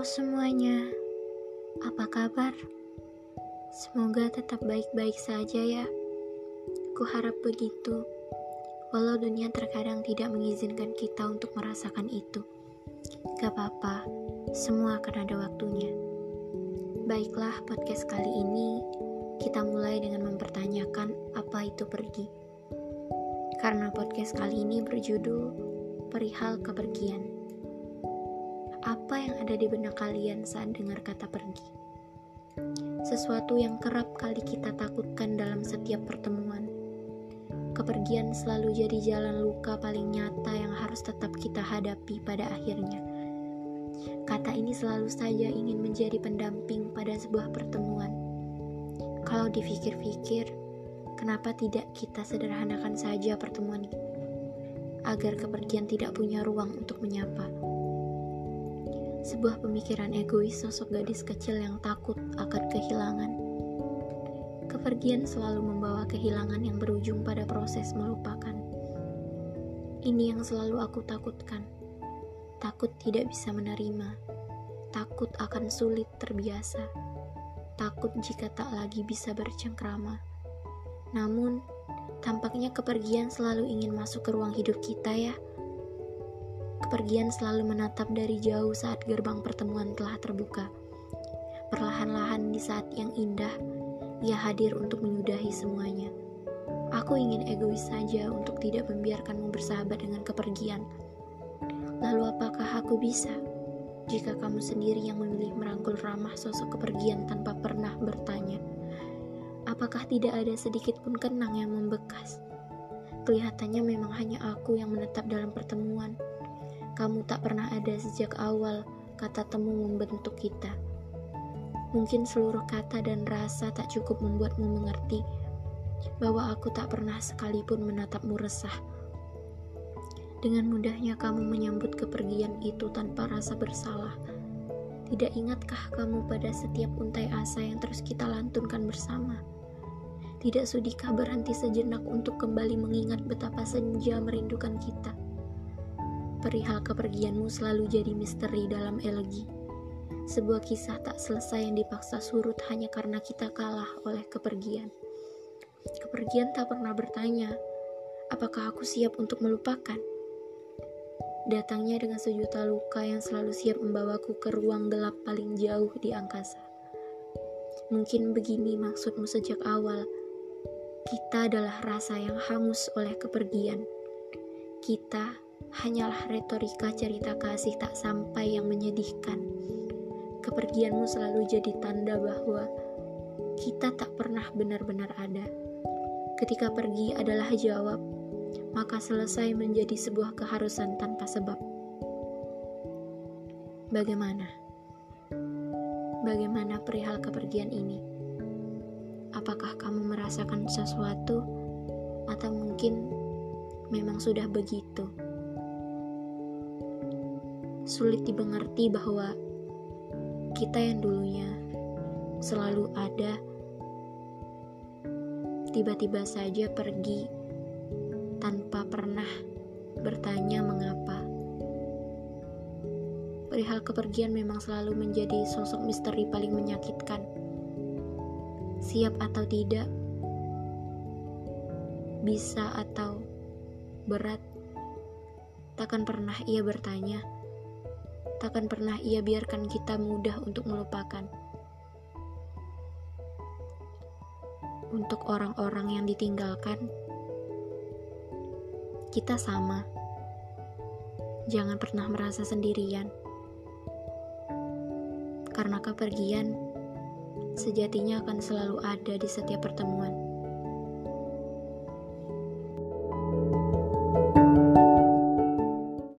Semuanya, apa kabar? Semoga tetap baik-baik saja ya. Ku harap begitu, walau dunia terkadang tidak mengizinkan kita untuk merasakan itu. Gak apa-apa, semua akan ada waktunya. Baiklah, podcast kali ini kita mulai dengan mempertanyakan apa itu pergi. Karena podcast kali ini berjudul Perihal Kepergian apa yang ada di benak kalian saat dengar kata pergi. Sesuatu yang kerap kali kita takutkan dalam setiap pertemuan. Kepergian selalu jadi jalan luka paling nyata yang harus tetap kita hadapi pada akhirnya. Kata ini selalu saja ingin menjadi pendamping pada sebuah pertemuan. Kalau dipikir-pikir, kenapa tidak kita sederhanakan saja pertemuan agar kepergian tidak punya ruang untuk menyapa? Sebuah pemikiran egois sosok gadis kecil yang takut akan kehilangan. Kepergian selalu membawa kehilangan yang berujung pada proses melupakan. Ini yang selalu aku takutkan. Takut tidak bisa menerima, takut akan sulit terbiasa, takut jika tak lagi bisa bercengkrama. Namun, tampaknya kepergian selalu ingin masuk ke ruang hidup kita ya. Kepergian selalu menatap dari jauh saat gerbang pertemuan telah terbuka. Perlahan-lahan di saat yang indah, ia hadir untuk menyudahi semuanya. Aku ingin egois saja untuk tidak membiarkanmu bersahabat dengan kepergian. Lalu apakah aku bisa jika kamu sendiri yang memilih merangkul ramah sosok kepergian tanpa pernah bertanya? Apakah tidak ada sedikit pun kenang yang membekas? Kelihatannya memang hanya aku yang menetap dalam pertemuan kamu tak pernah ada sejak awal kata temu membentuk kita. Mungkin seluruh kata dan rasa tak cukup membuatmu mengerti bahwa aku tak pernah sekalipun menatapmu resah. Dengan mudahnya kamu menyambut kepergian itu tanpa rasa bersalah. Tidak ingatkah kamu pada setiap untai asa yang terus kita lantunkan bersama? Tidak sudikah berhenti sejenak untuk kembali mengingat betapa senja merindukan kita? Perihal kepergianmu selalu jadi misteri dalam elegi. Sebuah kisah tak selesai yang dipaksa surut hanya karena kita kalah oleh kepergian. Kepergian tak pernah bertanya, apakah aku siap untuk melupakan? Datangnya dengan sejuta luka yang selalu siap membawaku ke ruang gelap paling jauh di angkasa. Mungkin begini maksudmu sejak awal. Kita adalah rasa yang hangus oleh kepergian. Kita hanyalah retorika cerita kasih tak sampai yang menyedihkan. Kepergianmu selalu jadi tanda bahwa kita tak pernah benar-benar ada. Ketika pergi adalah jawab, maka selesai menjadi sebuah keharusan tanpa sebab. Bagaimana? Bagaimana perihal kepergian ini? Apakah kamu merasakan sesuatu, atau mungkin memang sudah begitu? Sulit dimengerti bahwa kita yang dulunya selalu ada tiba-tiba saja pergi tanpa pernah bertanya mengapa. Perihal kepergian memang selalu menjadi sosok misteri paling menyakitkan. Siap atau tidak, bisa atau berat, takkan pernah ia bertanya takkan pernah ia biarkan kita mudah untuk melupakan. Untuk orang-orang yang ditinggalkan, kita sama. Jangan pernah merasa sendirian, karena kepergian sejatinya akan selalu ada di setiap pertemuan.